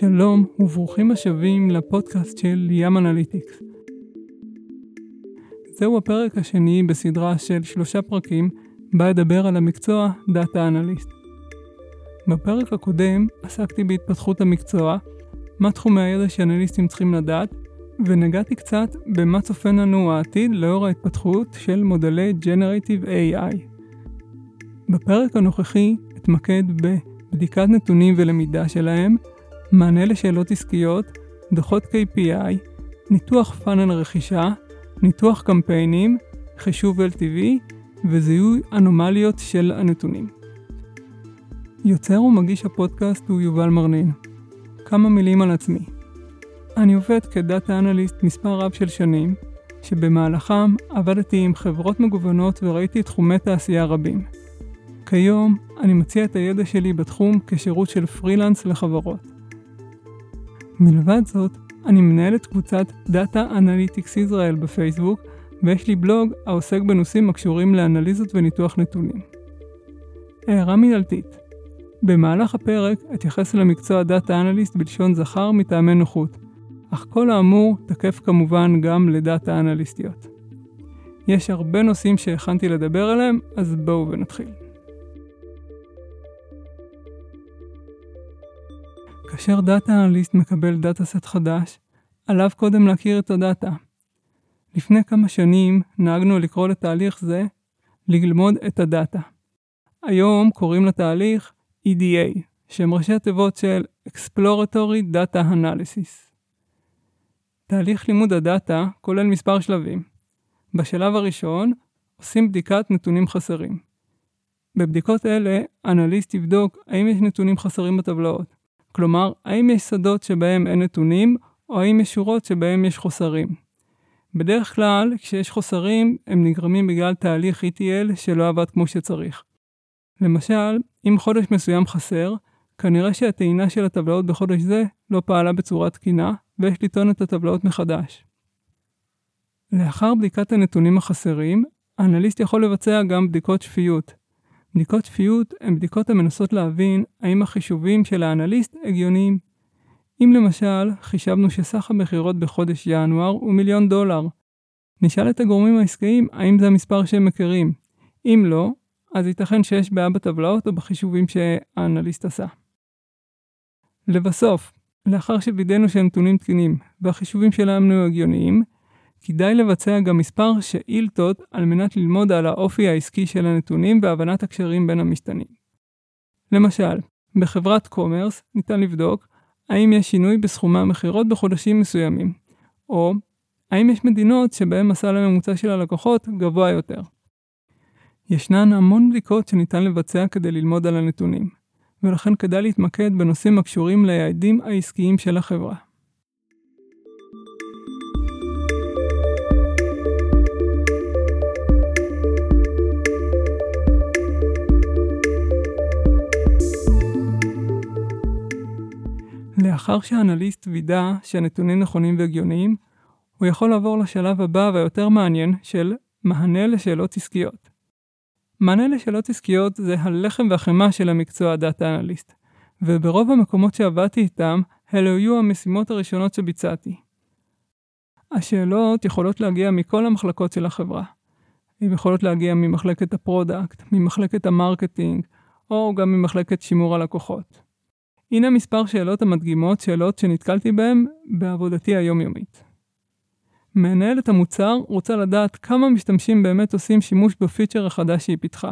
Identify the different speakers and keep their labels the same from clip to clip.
Speaker 1: שלום וברוכים השבים לפודקאסט של ים Analytics. זהו הפרק השני בסדרה של שלושה פרקים בה אדבר על המקצוע data analyst. בפרק הקודם עסקתי בהתפתחות המקצוע, מה תחומי הידע שאנליסטים צריכים לדעת, ונגעתי קצת במה צופן לנו העתיד לאור ההתפתחות של מודלי Generative AI. בפרק הנוכחי אתמקד בבדיקת נתונים ולמידה שלהם, מענה לשאלות עסקיות, דוחות KPI, ניתוח פאנל רכישה, ניתוח קמפיינים, חישוב LTV וזיהוי אנומליות של הנתונים. יוצר ומגיש הפודקאסט הוא יובל מרנין. כמה מילים על עצמי. אני עובד כדאטה אנליסט מספר רב של שנים, שבמהלכם עבדתי עם חברות מגוונות וראיתי תחומי תעשייה רבים. כיום אני מציע את הידע שלי בתחום כשירות של פרילנס לחברות. מלבד זאת, אני מנהל את קבוצת Data Analytics Israel בפייסבוק, ויש לי בלוג העוסק בנושאים הקשורים לאנליזות וניתוח נתונים. הערה מנהלתית במהלך הפרק אתייחס למקצוע Data Analyst בלשון זכר מטעמי נוחות, אך כל האמור תקף כמובן גם לדאטה אנליסטיות. יש הרבה נושאים שהכנתי לדבר עליהם, אז בואו ונתחיל. כאשר data analyst מקבל data set חדש, עליו קודם להכיר את ה data. לפני כמה שנים נהגנו לקרוא לתהליך זה ללמוד את ה data. היום קוראים לתהליך EDA, שהם ראשי התיבות של Exploratory Data Analysis. תהליך לימוד הדאטה כולל מספר שלבים. בשלב הראשון עושים בדיקת נתונים חסרים. בבדיקות אלה, אנליסט יבדוק האם יש נתונים חסרים בטבלאות. כלומר, האם יש שדות שבהם אין נתונים, או האם יש שורות שבהם יש חוסרים. בדרך כלל, כשיש חוסרים, הם נגרמים בגלל תהליך ETL שלא עבד כמו שצריך. למשל, אם חודש מסוים חסר, כנראה שהטעינה של הטבלאות בחודש זה לא פעלה בצורה תקינה, ויש לטעון את הטבלאות מחדש. לאחר בדיקת הנתונים החסרים, האנליסט יכול לבצע גם בדיקות שפיות, בדיקות שפיות הן בדיקות המנסות להבין האם החישובים של האנליסט הגיוניים. אם למשל חישבנו שסך המכירות בחודש ינואר הוא מיליון דולר, נשאל את הגורמים העסקיים האם זה המספר שהם מכירים. אם לא, אז ייתכן שיש בעיה בטבלאות או בחישובים שהאנליסט עשה. לבסוף, לאחר שווידאנו שהנתונים תקינים והחישובים היו הגיוניים, כדאי לבצע גם מספר שאילתות על מנת ללמוד על האופי העסקי של הנתונים והבנת הקשרים בין המשתנים. למשל, בחברת קומרס ניתן לבדוק האם יש שינוי בסכומי המכירות בחודשים מסוימים, או האם יש מדינות שבהן הסל הממוצע של הלקוחות גבוה יותר. ישנן המון בדיקות שניתן לבצע כדי ללמוד על הנתונים, ולכן כדאי להתמקד בנושאים הקשורים ליעדים העסקיים של החברה. לאחר שהאנליסט וידא שהנתונים נכונים והגיוניים, הוא יכול לעבור לשלב הבא והיותר מעניין של מענה לשאלות עסקיות. מענה לשאלות עסקיות זה הלחם והחמאה של המקצוע data analyst, וברוב המקומות שעבדתי איתם, אלו היו המשימות הראשונות שביצעתי. השאלות יכולות להגיע מכל המחלקות של החברה. הן יכולות להגיע ממחלקת ה product, ממחלקת ה marketing, או גם ממחלקת שימור הלקוחות. הנה מספר שאלות המדגימות שאלות שנתקלתי בהן בעבודתי היומיומית. מנהלת המוצר רוצה לדעת כמה משתמשים באמת עושים שימוש בפיצ'ר החדש שהיא פיתחה.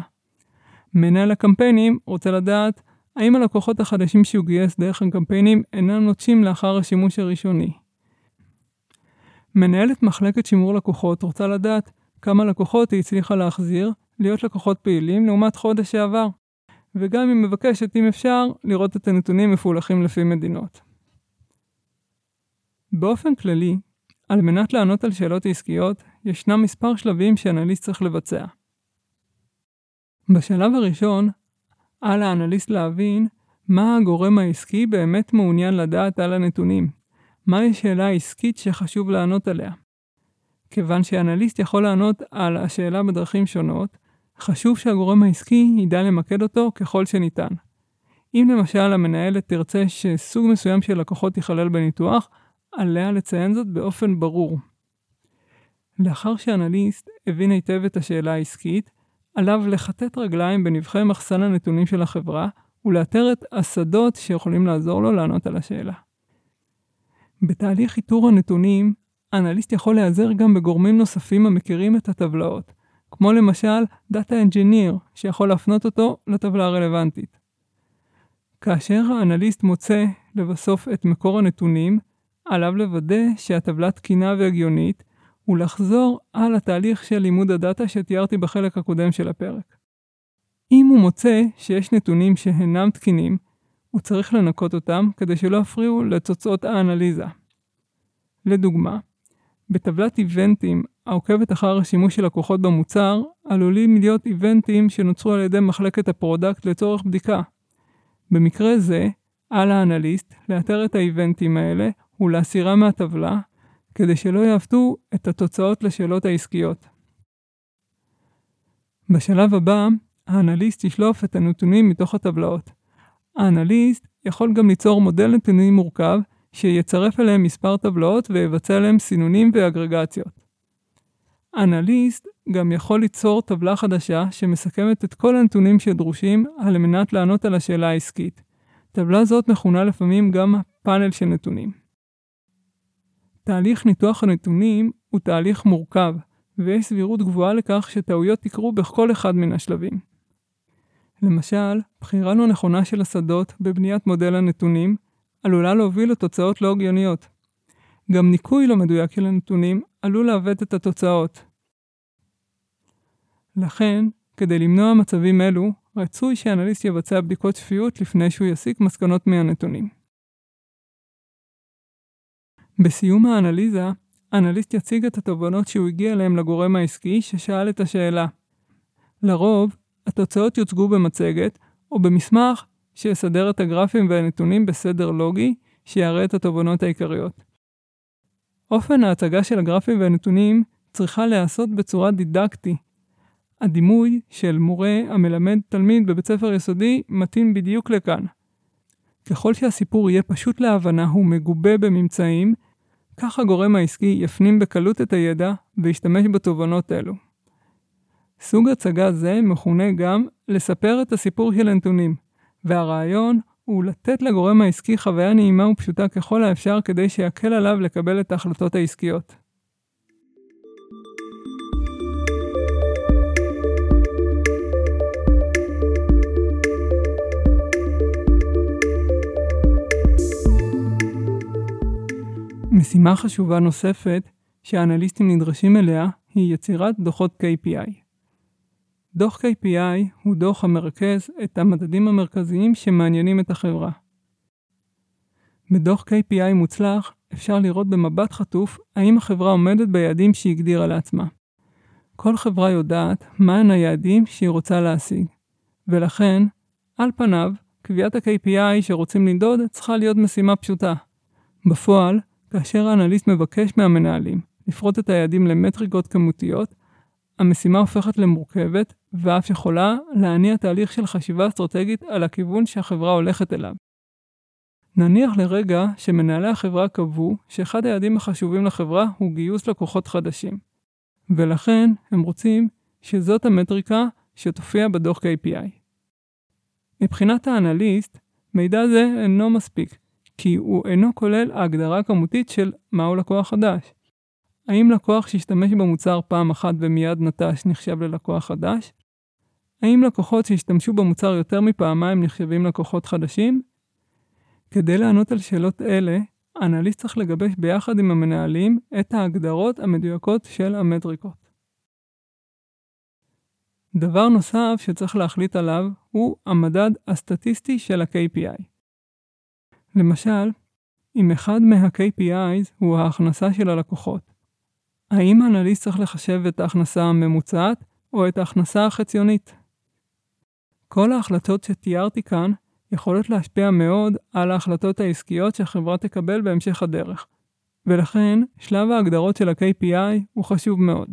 Speaker 1: מנהל הקמפיינים רוצה לדעת האם הלקוחות החדשים שהוא גייס דרך הקמפיינים אינם נוטשים לאחר השימוש הראשוני. מנהלת מחלקת שימור לקוחות רוצה לדעת כמה לקוחות היא הצליחה להחזיר להיות לקוחות פעילים לעומת חודש שעבר. וגם היא מבקשת, אם אפשר, לראות את הנתונים מפולחים לפי מדינות. באופן כללי, על מנת לענות על שאלות עסקיות, ישנם מספר שלבים שאנליסט צריך לבצע. בשלב הראשון, על האנליסט להבין מה הגורם העסקי באמת מעוניין לדעת על הנתונים, מהי שאלה העסקית שחשוב לענות עליה. כיוון שאנליסט יכול לענות על השאלה בדרכים שונות, חשוב שהגורם העסקי ידע למקד אותו ככל שניתן. אם למשל המנהלת תרצה שסוג מסוים של לקוחות ייכלל בניתוח, עליה לציין זאת באופן ברור. לאחר שאנליסט הבין היטב את השאלה העסקית, עליו לכתת רגליים בנבחי מחסן הנתונים של החברה, ולאתר את השדות שיכולים לעזור לו לענות על השאלה. בתהליך איתור הנתונים, אנליסט יכול להיעזר גם בגורמים נוספים המכירים את הטבלאות, כמו למשל Data Engineer, שיכול להפנות אותו לטבלה הרלוונטית. כאשר האנליסט מוצא לבסוף את מקור הנתונים, עליו לוודא שהטבלה תקינה והגיונית, ולחזור על התהליך של לימוד הדאטה שתיארתי בחלק הקודם של הפרק. אם הוא מוצא שיש נתונים שאינם תקינים, הוא צריך לנקות אותם כדי שלא יפריעו לתוצאות האנליזה. לדוגמה, בטבלת איבנטים העוקבת אחר השימוש של לקוחות במוצר, עלולים להיות איבנטים שנוצרו על ידי מחלקת ה product לצורך בדיקה. במקרה זה, על האנליסט לאתר את האיבנטים האלה ולהסירם מהטבלה, כדי שלא יעוותו את התוצאות לשאלות העסקיות. בשלב הבא, האנליסט ישלוף את הנתונים מתוך הטבלאות. האנליסט יכול גם ליצור מודל נתונים מורכב שיצרף אליהם מספר טבלאות ויבצע עליהם סינונים ואגרגציות. אנליסט גם יכול ליצור טבלה חדשה שמסכמת את כל הנתונים שדרושים על מנת לענות על השאלה העסקית. טבלה זאת מכונה לפעמים גם פאנל של נתונים. תהליך ניתוח הנתונים הוא תהליך מורכב, ויש סבירות גבוהה לכך שטעויות יקרו בכל אחד מן השלבים. למשל, בחירה לא נכונה של השדות בבניית מודל הנתונים עלולה להוביל לתוצאות לא הגיוניות. גם ניקוי לא מדויק של הנתונים עלול לעוות את התוצאות. לכן, כדי למנוע מצבים אלו, רצוי שאנליסט יבצע בדיקות שפיות לפני שהוא יסיק מסקנות מהנתונים. בסיום האנליזה, אנליסט יציג את התובנות שהוא הגיע אליהם לגורם העסקי ששאל את השאלה. לרוב, התוצאות יוצגו במצגת או במסמך שיסדר את הגרפים והנתונים בסדר לוגי שיראה את התובנות העיקריות. אופן ההצגה של הגרפים והנתונים צריכה להיעשות בצורה דידקטי. הדימוי של מורה המלמד תלמיד בבית ספר יסודי מתאים בדיוק לכאן. ככל שהסיפור יהיה פשוט להבנה ומגובה בממצאים, כך הגורם העסקי יפנים בקלות את הידע וישתמש בתובנות אלו. סוג הצגה זה מכונה גם לספר את הסיפור של הנתונים, והרעיון הוא לתת לגורם העסקי חוויה נעימה ופשוטה ככל האפשר כדי שיקל עליו לקבל את ההחלטות העסקיות. משימה חשובה נוספת שהאנליסטים נדרשים אליה היא יצירת דוחות KPI. דוח KPI הוא דוח המרכז את המדדים המרכזיים שמעניינים את החברה. בדוח KPI מוצלח אפשר לראות במבט חטוף האם החברה עומדת ביעדים שהיא הגדירה לעצמה. כל חברה יודעת מהם היעדים שהיא רוצה להשיג, ולכן, על פניו, קביעת ה-KPI שרוצים לנדוד צריכה להיות משימה פשוטה. בפועל, כאשר האנליסט מבקש מהמנהלים לפרוט את היעדים למטריקות כמותיות, המשימה הופכת למורכבת, ואף יכולה להניע תהליך של חשיבה אסטרטגית על הכיוון שהחברה הולכת אליו. נניח לרגע שמנהלי החברה קבעו שאחד היעדים החשובים לחברה הוא גיוס לקוחות חדשים, ולכן הם רוצים שזאת המטריקה שתופיע בדוח KPI. מבחינת האנליסט, מידע זה אינו מספיק, כי הוא אינו כולל ההגדרה כמותית של מהו לקוח חדש. האם לקוח שהשתמש במוצר פעם אחת ומיד נטש נחשב ללקוח חדש? האם לקוחות שהשתמשו במוצר יותר מפעמיים נחשבים לקוחות חדשים? כדי לענות על שאלות אלה, האנליסט צריך לגבש ביחד עם המנהלים את ההגדרות המדויקות של המטריקות. דבר נוסף שצריך להחליט עליו הוא המדד הסטטיסטי של ה-KPI. למשל, אם אחד מה-KPIs הוא ההכנסה של הלקוחות, האם האנליסט צריך לחשב את ההכנסה הממוצעת או את ההכנסה החציונית? כל ההחלטות שתיארתי כאן יכולות להשפיע מאוד על ההחלטות העסקיות שהחברה תקבל בהמשך הדרך, ולכן שלב ההגדרות של ה-KPI הוא חשוב מאוד.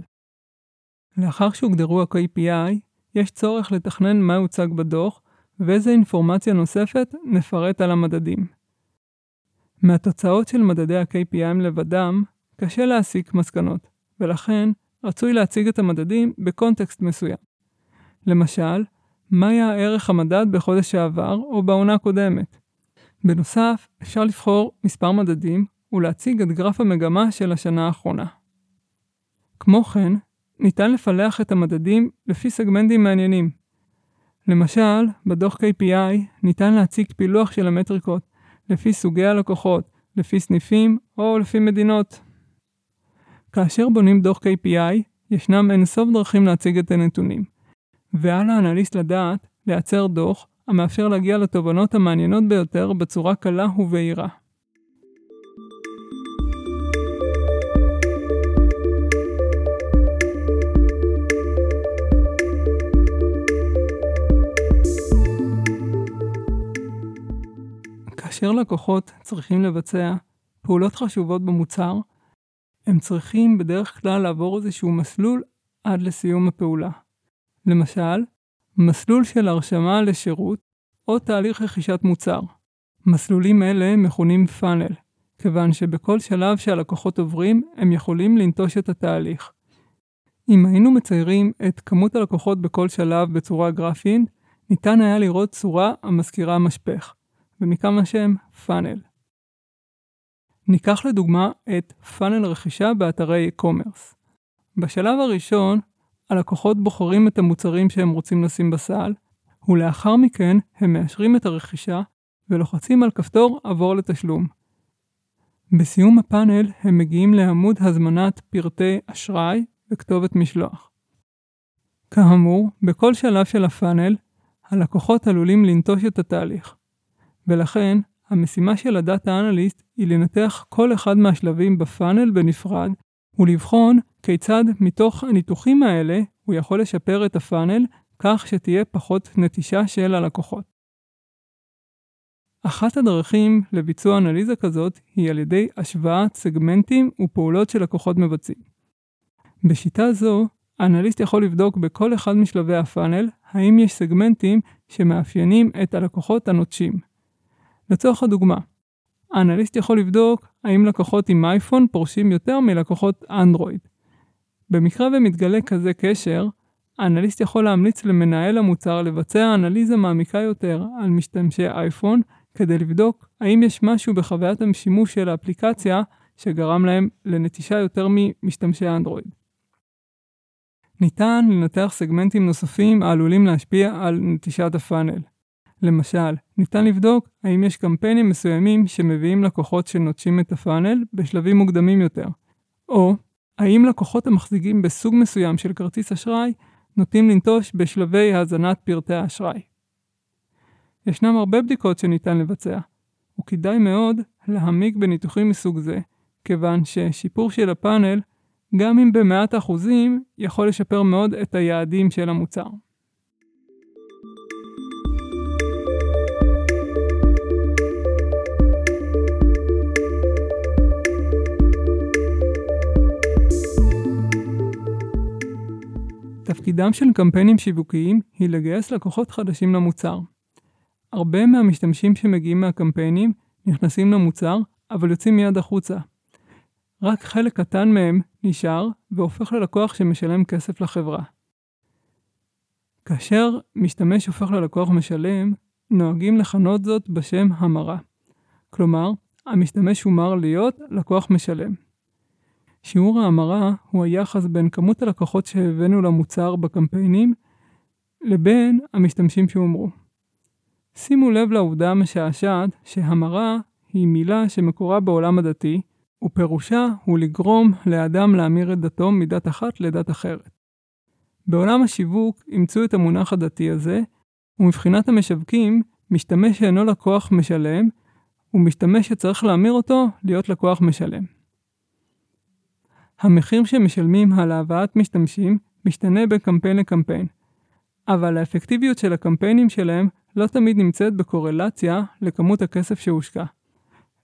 Speaker 1: לאחר שהוגדרו ה-KPI, יש צורך לתכנן מה הוצג בדוח, ואיזה אינפורמציה נוספת נפרט על המדדים. מהתוצאות של מדדי ה-KPI לבדם, קשה להסיק מסקנות, ולכן רצוי להציג את המדדים בקונטקסט מסוים. למשל, מה היה ערך המדד בחודש שעבר או בעונה הקודמת. בנוסף, אפשר לבחור מספר מדדים ולהציג את גרף המגמה של השנה האחרונה. כמו כן, ניתן לפלח את המדדים לפי סגמנטים מעניינים. למשל, בדוח KPI ניתן להציג פילוח של המטריקות לפי סוגי הלקוחות, לפי סניפים או לפי מדינות. כאשר בונים דוח KPI, ישנם אינסוף דרכים להציג את הנתונים, ועל האנליסט לדעת לייצר דוח המאפשר להגיע לתובנות המעניינות ביותר בצורה קלה ובהירה. כאשר לקוחות צריכים לבצע פעולות חשובות במוצר, הם צריכים בדרך כלל לעבור איזשהו מסלול עד לסיום הפעולה. למשל, מסלול של הרשמה לשירות או תהליך רכישת מוצר. מסלולים אלה מכונים פאנל, כיוון שבכל שלב שהלקוחות עוברים, הם יכולים לנטוש את התהליך. אם היינו מציירים את כמות הלקוחות בכל שלב בצורה גרפית, ניתן היה לראות צורה המזכירה משפך, ומכאן השם פאנל. ניקח לדוגמה את פאנל רכישה באתרי e-commerce. בשלב הראשון, הלקוחות בוחרים את המוצרים שהם רוצים לשים בסל, ולאחר מכן הם מאשרים את הרכישה ולוחצים על כפתור עבור לתשלום. בסיום הפאנל הם מגיעים לעמוד הזמנת פרטי אשראי וכתובת משלוח. כאמור, בכל שלב של הפאנל, הלקוחות עלולים לנטוש את התהליך, ולכן המשימה של הדאטה אנליסט היא לנתח כל אחד מהשלבים בפאנל בנפרד ולבחון כיצד מתוך הניתוחים האלה הוא יכול לשפר את הפאנל כך שתהיה פחות נטישה של הלקוחות. אחת הדרכים לביצוע אנליזה כזאת היא על ידי השוואת סגמנטים ופעולות שלקוחות מבצעים. בשיטה זו, האנליסט יכול לבדוק בכל אחד משלבי הפאנל האם יש סגמנטים שמאפיינים את הלקוחות הנוטשים. לצורך הדוגמה, האנליסט יכול לבדוק האם לקוחות עם אייפון פורשים יותר מלקוחות אנדרואיד. במקרה ומתגלה כזה קשר, האנליסט יכול להמליץ למנהל המוצר לבצע אנליזה מעמיקה יותר על משתמשי אייפון, כדי לבדוק האם יש משהו בחוויית השימוש של האפליקציה שגרם להם לנטישה יותר ממשתמשי אנדרואיד. ניתן לנתח סגמנטים נוספים העלולים להשפיע על נטישת הפאנל. למשל, ניתן לבדוק האם יש קמפיינים מסוימים שמביאים לקוחות שנוטשים את הפאנל בשלבים מוקדמים יותר, או האם לקוחות המחזיקים בסוג מסוים של כרטיס אשראי נוטים לנטוש בשלבי הזנת פרטי האשראי. ישנם הרבה בדיקות שניתן לבצע, וכדאי מאוד להעמיק בניתוחים מסוג זה, כיוון ששיפור של הפאנל, גם אם במעט אחוזים, יכול לשפר מאוד את היעדים של המוצר. תפקידם של קמפיינים שיווקיים היא לגייס לקוחות חדשים למוצר. הרבה מהמשתמשים שמגיעים מהקמפיינים נכנסים למוצר, אבל יוצאים מיד החוצה. רק חלק קטן מהם נשאר והופך ללקוח שמשלם כסף לחברה. כאשר משתמש הופך ללקוח משלם, נוהגים לכנות זאת בשם המרה. כלומר, המשתמש הומר להיות לקוח משלם. שיעור ההמרה הוא היחס בין כמות הלקוחות שהבאנו למוצר בקמפיינים לבין המשתמשים שהומרו. שימו לב לעובדה המשעשעת שהמרה היא מילה שמקורה בעולם הדתי, ופירושה הוא לגרום לאדם להמיר את דתו מדת אחת לדת אחרת. בעולם השיווק אימצו את המונח הדתי הזה, ומבחינת המשווקים, משתמש שאינו לקוח משלם, ומשתמש שצריך להמיר אותו להיות לקוח משלם. המחיר שמשלמים על הבאת משתמשים משתנה בין קמפיין לקמפיין, אבל האפקטיביות של הקמפיינים שלהם לא תמיד נמצאת בקורלציה לכמות הכסף שהושקע.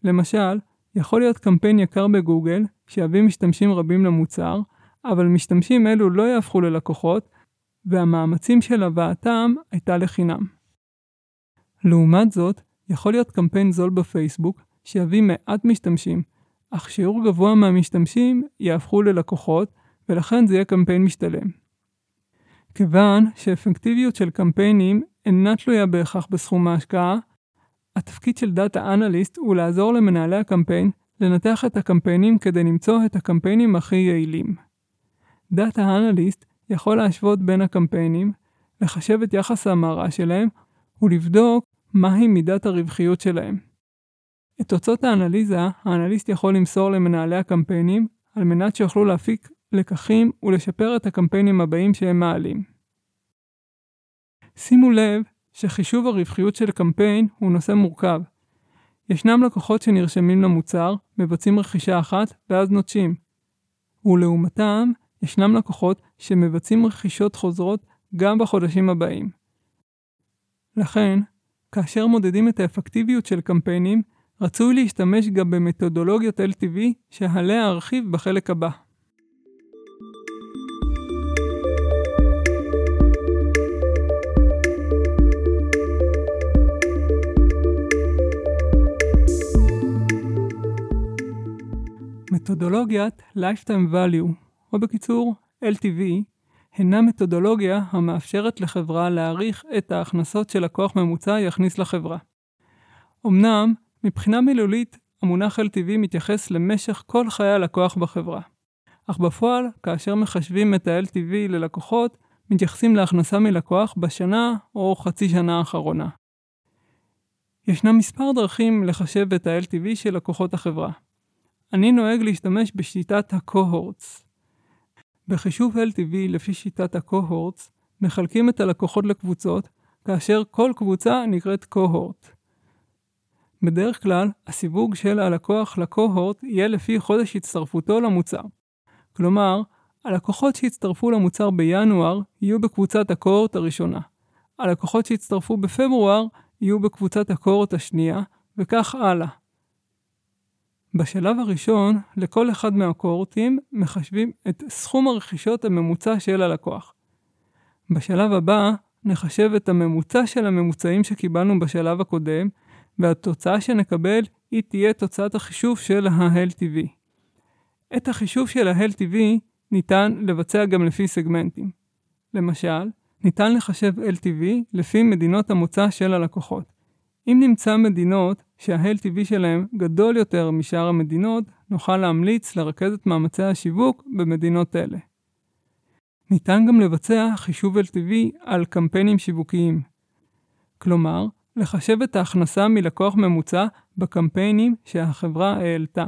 Speaker 1: למשל, יכול להיות קמפיין יקר בגוגל שיביא משתמשים רבים למוצר, אבל משתמשים אלו לא יהפכו ללקוחות, והמאמצים של הבאתם הייתה לחינם. לעומת זאת, יכול להיות קמפיין זול בפייסבוק שיביא מעט משתמשים, אך שיעור גבוה מהמשתמשים יהפכו ללקוחות, ולכן זה יהיה קמפיין משתלם. כיוון שאפקטיביות של קמפיינים אינה תלויה בהכרח בסכום ההשקעה, התפקיד של data analyst הוא לעזור למנהלי הקמפיין לנתח את הקמפיינים כדי למצוא את הקמפיינים הכי יעילים. data analyst יכול להשוות בין הקמפיינים, לחשב את יחס ההמרה שלהם ולבדוק מהי מידת הרווחיות שלהם. את תוצאות האנליזה, האנליסט יכול למסור למנהלי הקמפיינים על מנת שיוכלו להפיק לקחים ולשפר את הקמפיינים הבאים שהם מעלים. שימו לב שחישוב הרווחיות של קמפיין הוא נושא מורכב. ישנם לקוחות שנרשמים למוצר, מבצעים רכישה אחת ואז נוטשים. ולעומתם, ישנם לקוחות שמבצעים רכישות חוזרות גם בחודשים הבאים. לכן, כאשר מודדים את האפקטיביות של קמפיינים, רצוי להשתמש גם במתודולוגיות LTV שעליה ארחיב בחלק הבא. מתודולוגיית Lifetime Value, או בקיצור LTV, הינה מתודולוגיה המאפשרת לחברה להעריך את ההכנסות שלקוח ממוצע יכניס לחברה. אמנם, מבחינה מילולית, המונח LTV מתייחס למשך כל חיי הלקוח בחברה. אך בפועל, כאשר מחשבים את ה-LTV ללקוחות, מתייחסים להכנסה מלקוח בשנה או חצי שנה האחרונה. ישנם מספר דרכים לחשב את ה-LTV של לקוחות החברה. אני נוהג להשתמש בשיטת ה-cohorts. בחישוב LTV לפי שיטת ה-cohorts, מחלקים את הלקוחות לקבוצות, כאשר כל קבוצה נקראת cohort. בדרך כלל, הסיווג של הלקוח לקוהורט יהיה לפי חודש הצטרפותו למוצר. כלומר, הלקוחות שהצטרפו למוצר בינואר יהיו בקבוצת הקוהורט הראשונה. הלקוחות שהצטרפו בפברואר יהיו בקבוצת הקוהורט השנייה, וכך הלאה. בשלב הראשון, לכל אחד מהקוהורטים מחשבים את סכום הרכישות הממוצע של הלקוח. בשלב הבא, נחשב את הממוצע של הממוצעים שקיבלנו בשלב הקודם, והתוצאה שנקבל היא תהיה תוצאת החישוב של ה-LTV. את החישוב של ה-LTV ניתן לבצע גם לפי סגמנטים. למשל, ניתן לחשב LTV לפי מדינות המוצא של הלקוחות. אם נמצא מדינות שה-LTV שלהם גדול יותר משאר המדינות, נוכל להמליץ לרכז את מאמצי השיווק במדינות אלה. ניתן גם לבצע חישוב LTV על קמפיינים שיווקיים. כלומר, לחשב את ההכנסה מלקוח ממוצע בקמפיינים שהחברה העלתה.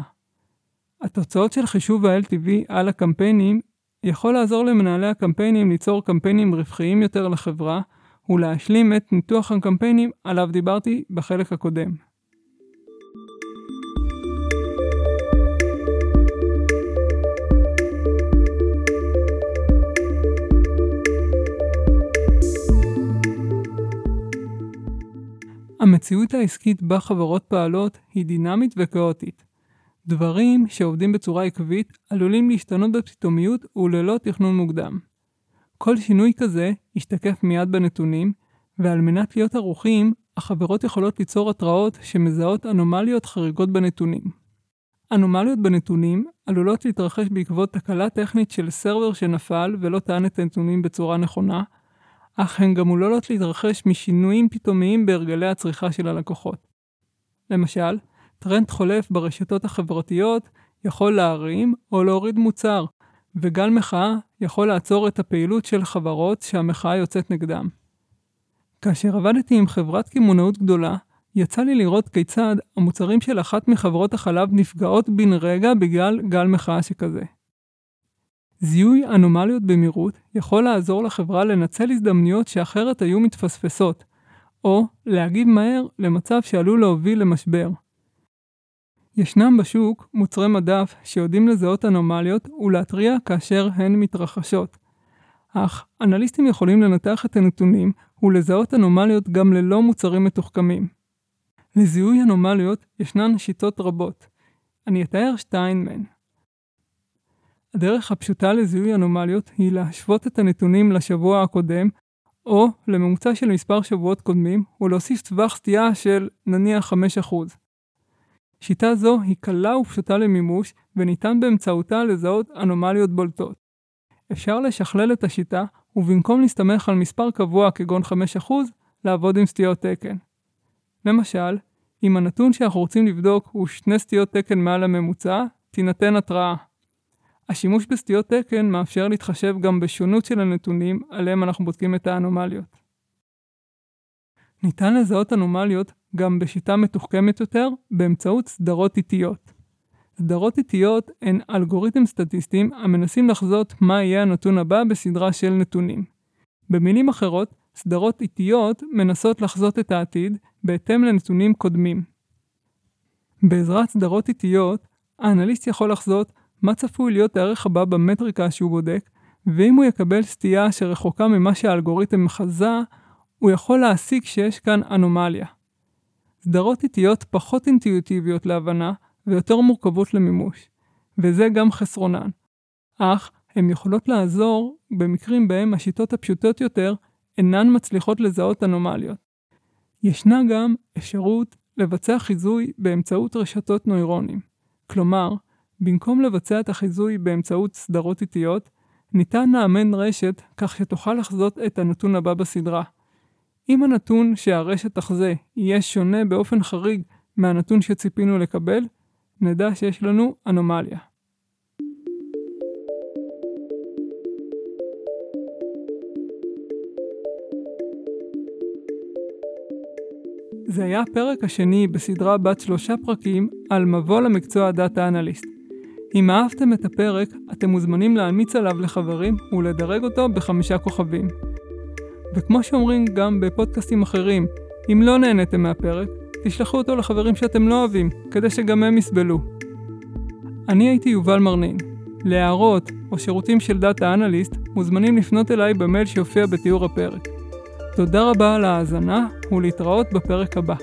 Speaker 1: התוצאות של חישוב ה-LTV על הקמפיינים יכול לעזור למנהלי הקמפיינים ליצור קמפיינים רווחיים יותר לחברה ולהשלים את ניתוח הקמפיינים עליו דיברתי בחלק הקודם. המציאות העסקית בה חברות פעלות היא דינמית וכאוטית. דברים שעובדים בצורה עקבית עלולים להשתנות בפתאומיות וללא תכנון מוקדם. כל שינוי כזה ישתקף מיד בנתונים, ועל מנת להיות ערוכים, החברות יכולות ליצור התראות שמזהות אנומליות חריגות בנתונים. אנומליות בנתונים עלולות להתרחש בעקבות תקלה טכנית של סרבר שנפל ולא טען את הנתונים בצורה נכונה, אך הן גם עלולות להתרחש משינויים פתאומיים בהרגלי הצריכה של הלקוחות. למשל, טרנד חולף ברשתות החברתיות יכול להרים או להוריד מוצר, וגל מחאה יכול לעצור את הפעילות של חברות שהמחאה יוצאת נגדם. כאשר עבדתי עם חברת קמעונאות גדולה, יצא לי לראות כיצד המוצרים של אחת מחברות החלב נפגעות בן רגע בגלל גל מחאה שכזה. זיהוי אנומליות במהירות יכול לעזור לחברה לנצל הזדמנויות שאחרת היו מתפספסות, או להגיב מהר למצב שעלול להוביל למשבר. ישנם בשוק מוצרי מדף שיודעים לזהות אנומליות ולהתריע כאשר הן מתרחשות. אך אנליסטים יכולים לנתח את הנתונים ולזהות אנומליות גם ללא מוצרים מתוחכמים. לזיהוי אנומליות ישנן שיטות רבות. אני אתאר שתיים מהן. הדרך הפשוטה לזיהוי אנומליות היא להשוות את הנתונים לשבוע הקודם, או לממוצע של מספר שבועות קודמים, ולהוסיף טווח סטייה של נניח 5%. שיטה זו היא קלה ופשוטה למימוש, וניתן באמצעותה לזהות אנומליות בולטות. אפשר לשכלל את השיטה, ובמקום להסתמך על מספר קבוע כגון 5%, לעבוד עם סטיות תקן. למשל, אם הנתון שאנחנו רוצים לבדוק הוא שני סטיות תקן מעל הממוצע, תינתן התראה. השימוש בסטיות תקן מאפשר להתחשב גם בשונות של הנתונים עליהם אנחנו בודקים את האנומליות. ניתן לזהות אנומליות גם בשיטה מתוחכמת יותר באמצעות סדרות איטיות. סדרות איטיות הן אלגוריתם סטטיסטיים המנסים לחזות מה יהיה הנתון הבא בסדרה של נתונים. במילים אחרות, סדרות איטיות מנסות לחזות את העתיד בהתאם לנתונים קודמים. בעזרת סדרות איטיות, האנליסט יכול לחזות מה צפוי להיות הערך הבא במטריקה שהוא בודק, ואם הוא יקבל סטייה שרחוקה ממה שהאלגוריתם חזה, הוא יכול להסיק שיש כאן אנומליה. סדרות איטיות פחות אינטואיטיביות להבנה ויותר מורכבות למימוש, וזה גם חסרונן. אך הן יכולות לעזור במקרים בהם השיטות הפשוטות יותר אינן מצליחות לזהות אנומליות. ישנה גם אפשרות לבצע חיזוי באמצעות רשתות נוירונים. כלומר, במקום לבצע את החיזוי באמצעות סדרות איטיות, ניתן לאמן רשת כך שתוכל לחזות את הנתון הבא בסדרה. אם הנתון שהרשת תחזה יהיה שונה באופן חריג מהנתון שציפינו לקבל, נדע שיש לנו אנומליה. זה היה הפרק השני בסדרה בת שלושה פרקים על מבוא למקצוע data analyst. אם אהבתם את הפרק, אתם מוזמנים להמליץ עליו לחברים ולדרג אותו בחמישה כוכבים. וכמו שאומרים גם בפודקאסטים אחרים, אם לא נהניתם מהפרק, תשלחו אותו לחברים שאתם לא אוהבים, כדי שגם הם יסבלו. אני הייתי יובל מרנין. להערות או שירותים של data analyst, מוזמנים לפנות אליי במייל שיופיע בתיאור הפרק. תודה רבה על ההאזנה, ולהתראות בפרק הבא.